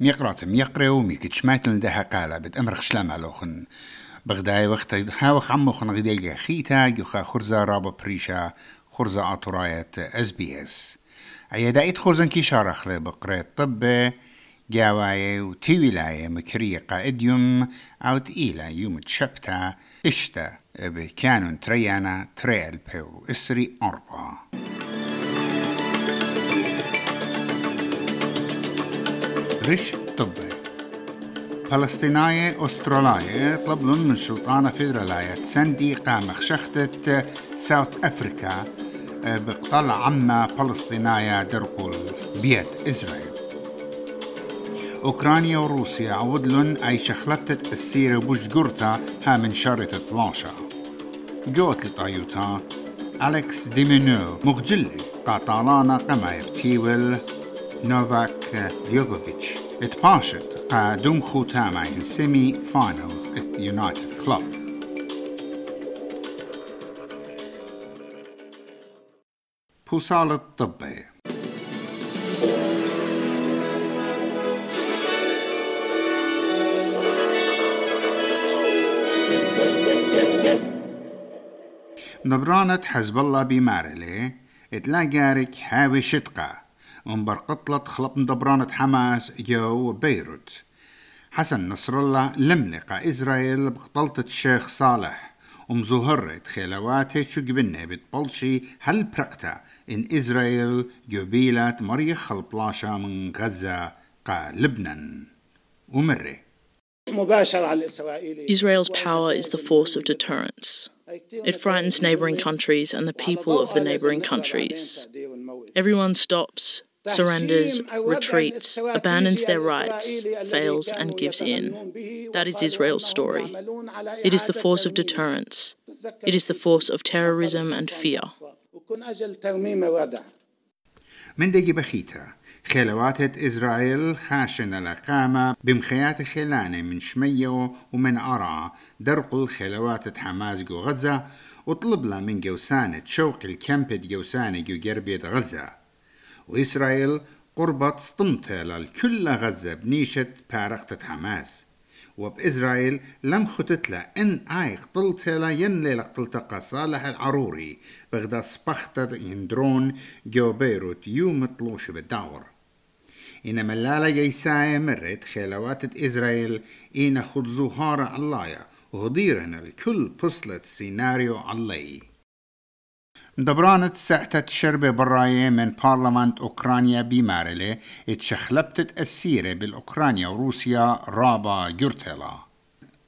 ميقرات ميقرا وميك شماتن ده قالا بد أمرخ شلام علوخن. بغداي وقت هاوخ عموخن غديجا خيتا يخا خرزة رابا بريشا خرزة عطراية أس بي إس. عيادة خرزن كي شارخ بقرية طب جاواي وتيولاي مكرية قائديوم أو تقيلة يوم تشبتا إشتا بكانون تريانا تريال بيو إسري أربعة. رش طبي. فلسطينية أسترالية طلبلن من شلطانة فيدرالاية سندي قام خشختة ساوث أفريكا بقتل عما فلسطينية درقل بيد إسرائيل. أوكرانيا وروسيا عودلن أي شخلبتة السيرة بوشجورتا ها من شرطة بلانشا. جوت لطايوتا أليكس ديمينو مغجلي قاطالانا قما يبتيول نوفاك ديوغوفيتش اتباشت قا دوم خوتاما in semi finals at United Club. بوصال الطبي نبرانة حزب الله بمارلي اتلاقارك هاوي شتقة ومبرقطلت خلط دبرانة حماس جو بيروت حسن نصر الله لملقى إسرائيل بقتلت الشيخ صالح ومزهرت خيلواتي شو قبنة بتبلشي هل برقتا إن إسرائيل جبيلات مريخ البلاشا من غزة قا لبنان ومري Israel's power is the force of deterrence. It frightens neighboring countries and the people of the neighboring countries. Everyone stops, surrenders, retreats, abandons their rights, fails, and gives in. That is Israel's story. It is the force of deterrence. It is the force of terrorism and fear. من دقي بخيتا خلوات إسرائيل خاشن الأقامة بمخيات خلانة من شمية ومن أرعى درق الخلوات حماس جو غزة وطلب له من جوسانة شوق الكامبد جوسانة جو جربية غزة وإسرائيل قربت سطمتها للكل غزة بنيشة بارقة حماس. وبإسرائيل لم ختتلا إن آي قتلتها ين ليلة قتلتها صالح العروري بغدا سبختت يندرون جو بيروت يوم طلوش بالدور إن ملالة جيساية مرت خلوات إسرائيل إن خد زهار علايا وهديرنا الكل بصلت سيناريو علي. دبرانت ساعتة شربة براية من بارلمانت أوكرانيا بمارلة اتشخلبتت السيرة بالأوكرانيا وروسيا رابا جورتيلا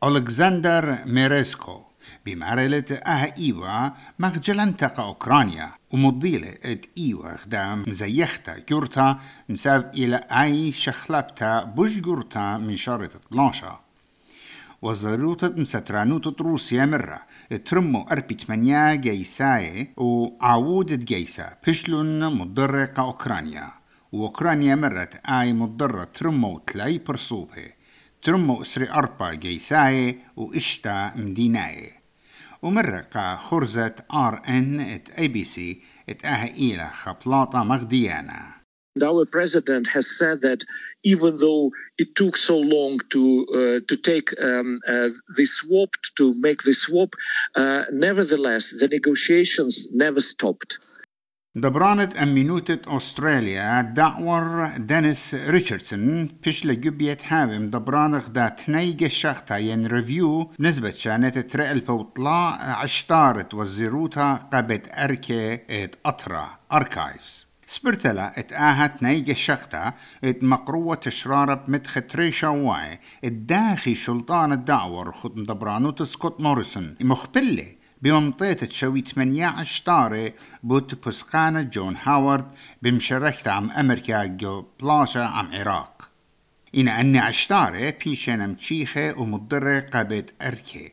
ألكسندر ميريسكو بمارلة آه ايوا مغجلنتقى أوكرانيا ومضيلة ات ايوا خدام مزيختا جورتا مساب إلى اي شخلبتا بوش جورتا من شارة 12 وزروت مسترانوت روسيا مرة. ترمو أربي تمانيا جيساي وعودت جيسا. بشلون مدرقة أوكرانيا. وأوكرانيا مرت آي مضرة ترمو تلاي برصوبه. ترمو أسري أربا جيساي وإشتا مديناي. ومرقة خرزة آر إن إت إي بي سي إت آه إلى خبلاطة مغديانة مغديانا Our president has said that even though it took so long to uh, to take um, uh, the swap to make the swap, uh, nevertheless the negotiations never stopped. دبرانة أمينوتة أستراليا دعور دينيس ريتشاردسون بيش لجبية هاوم دبرانة غدا تنيجة شخطة ين ريفيو نسبة شانت ترقل بوطلاع عشتارت وزيروتا قبت أركي ات أطرا أركايفز سبرتلا اتآهت نيجة شخطة إت مقروة تشرارب مدخ تريشا واي الداخي شلطان الدعور خد دبرانوت سكوت موريسون. مخبلة بمنطقة شوي 18 طارة بوت بسقانة جون هاورد بمشاركة عم أمريكا جو بلاشا عم عراق. إن أني عشتارة بيشنا متشيخة ومضرة قابت أركي.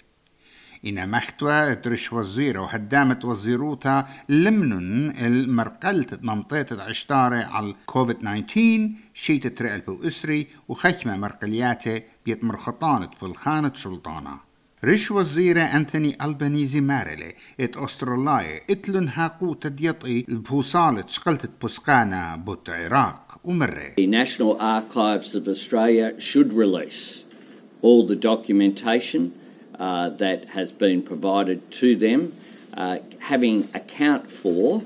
إن مختوى درش وزيرة وهدامت وزيروتا لمنن المرقلت منطقة عشتارة على كوفيد 19 شيت ترقل بو أسري وخشمة مرقلياتة بيت مرخطانة بالخانة سلطانة. ريش وزيرة أنتوني ألبانيزي مارلي إت أستراليا اتلن هاقو تديطي البوصالة شقلت بوسقانا بوت عراق ومرة. The National Archives of Australia should release all the documentation uh, that has been provided to them, uh, having account for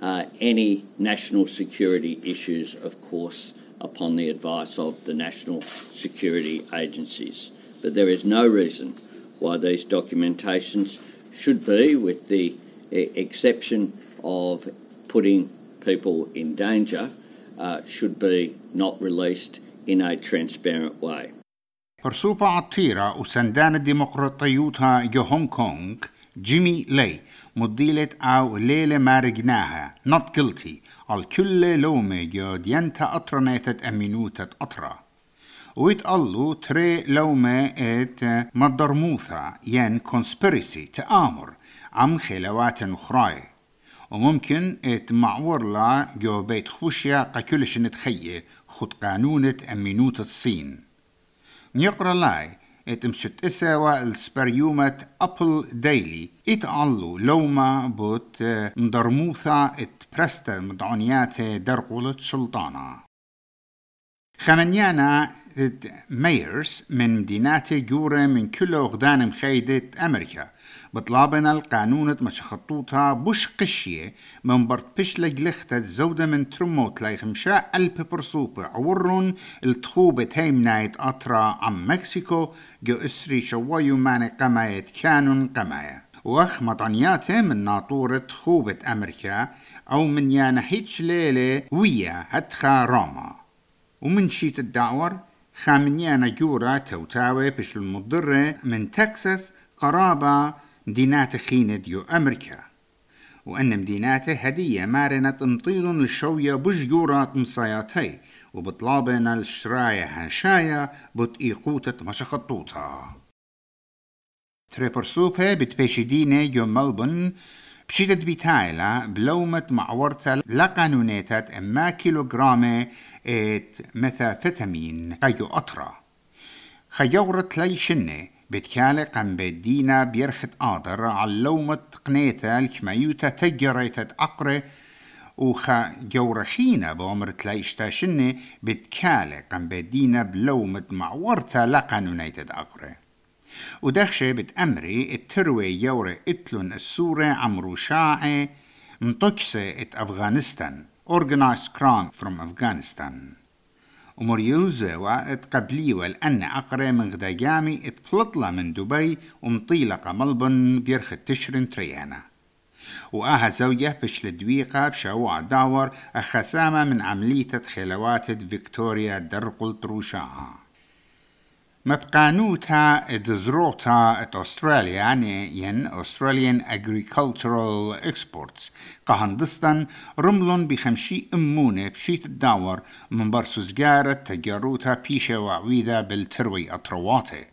uh, any national security issues, of course, upon the advice of the national security agencies. But there is no reason why these documentations should be, with the exception of putting people in danger, uh, should be not released in a transparent way. برسوبة عطيرة وسندان الديمقراطيوتها جو هونغ كونغ جيمي لي مديلة أو ليلة مارجناها not guilty الكل لومة جو ديانتا أطرنيتت أمينوتت أطرا ويتقلو تري لومة ات مدرموثة ين conspiracy تآمر عم خلوات أخراي وممكن ات معور لا جو بيت خوشيا قكلش نتخيه خد قانونة أمينوت الصين نيقرا لاي. إت مشت اسوا السبريومة أبل ديلي. اتعلو لوما بوت مدرموثة إت برستا مدعونيات درقولة سلطانة خمنيانا ميرز من مدينات جورة من كل أغدان مخيدة أمريكا. بطلابنا القانون مشخطوطها بش قشية من برت بش لجلختة زودة من ترموت لاي خمشاء ألب برصوبة عورون التخوبة تيمنايت أطرا عم مكسيكو جو إسري شوايو ماني قمايت كانون قمايا. وأخ مطنياته من ناطورة خوبة أمريكا أو من يانا هيتش ليلة ويا هتخا روما. ومن شيت الدعور خامنيانا جورا توتاوي بش المضرة من تكساس قرابة مدينات خينة ديو أمريكا. وأن مديناته هدية مارنة مطيل الشوية بجورة مصاياتي وبطلابنا الشراية هاشايا بتقيقوتة مشخطوطة. تريبر سوبة بتبيشدينة يو ملبن بشدة بيتايلا بلومة معورتا لقانونيتات أما كيلوغرامة ات ميثافيتامين قيو أطرا. خيورت لي شنة بتكالي قم بدينا بيرخت آدر علومة قنيتا الكميوتا تجريتت أقري وخا جورخينا بأمر تلايشتا شنة بتكالي قم بدينا بلومة معورتا لقانونيتت أقري. ودخشة بتأمري التروي يوري إتلون السورة عمرو شاعي مطكسة ات أفغانستان. Organized crime from Afghanistan. ومريوزة وقت قبلي والأن أقرى من غدايامي إتبلطلة من دبي ومطيلقة ملبن بيرخ تشرن تريانا. وآها زوجة بش لدويقة بشوع داور أخسامة من عملية خلوات فيكتوريا درقل تروشاها. مبقانوتا ادزروتا ات استراليا يعني ين Australian Agricultural Exports. قهندستان رملون بخمشي امونة بشيت الداور من برسو زجارة تجاروتا بيشة وعويدة بالتروي اطرواتي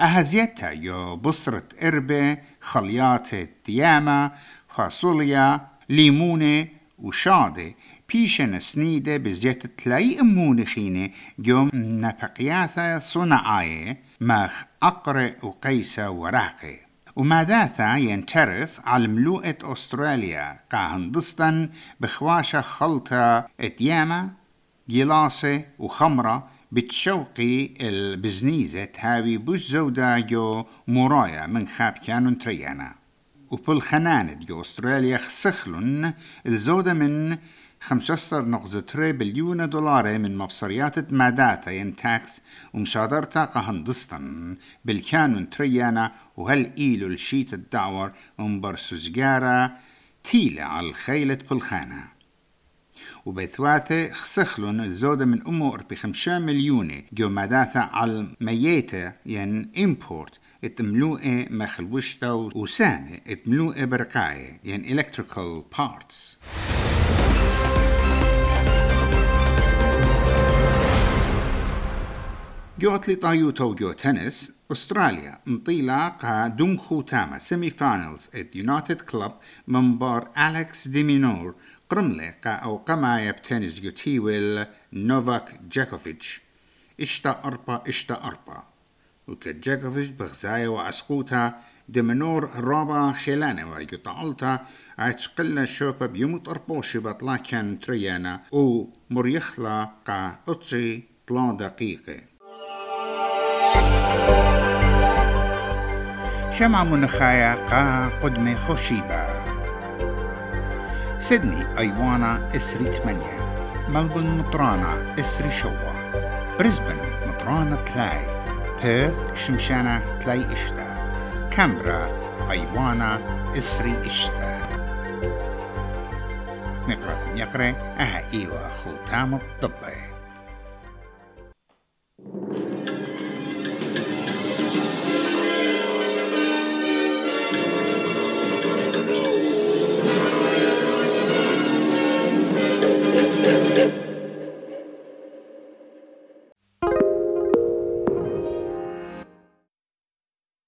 أهزيتا يو بصرة إربة خليات دياما فاصوليا ليمونة وشادة بيشن سنيدة بزيت تلاي أمون خينة جوم نفقياثا صنعاية ماخ أقرأ وقيسة وراقي وماذاثا ينترف على ملوءة أستراليا قاهندستان بخواشة خلطة اتياما جلاسة وخمرة بتشوقي البزنيزة تهاوي بوش زودا جو مرايا من خاب كانون تريانا وبل خنانة جو أستراليا خسخلن الزودة من 15.3 بليون دولار من مبصريات ماداتا ين تاكس ومشادرتا قهندستان بالكانون تريانا وهل إيلو الشيت الدعور ومبرسو زجارة تيلة على الخيلة بالخانة وبثواثة خسخلون الزودة من أمو أربي خمسة مليون جو ماداتا على ميتة ين إمبورت اتملوء مخلوشتا وسامة اتملوء برقاية ين electrical parts جوت لي طايوتو جو تنس أستراليا. مطيلة قا دمخو تاما سيمي فاينلز ات يونايتد كلوب منبار أليكس ديمينور قا أو قما يبتنس جو تيويل نوفاك جاكوفيتش. إشتا أربا إشتا أربا. وكجاكوفيتش بغزايا وعسقوتا. دمنور رابا خلانة ويقطعلتا عتقلنا شوبا بيومت أربوشي بطلا كان تريانا. و مريخلا قا أطري طلا دقيقة. شمع منخايا قا قدمي خوشيبا سيدني أيوانا إسري ثمانية ملبون مطرانا إسري شوا بريسبن مطرانا تلاي بيرث شمشانا تلاي إشتا كامبرا أيوانا إسري إشتا. نقرأ يقرأ أها إيوا خو تامو طبي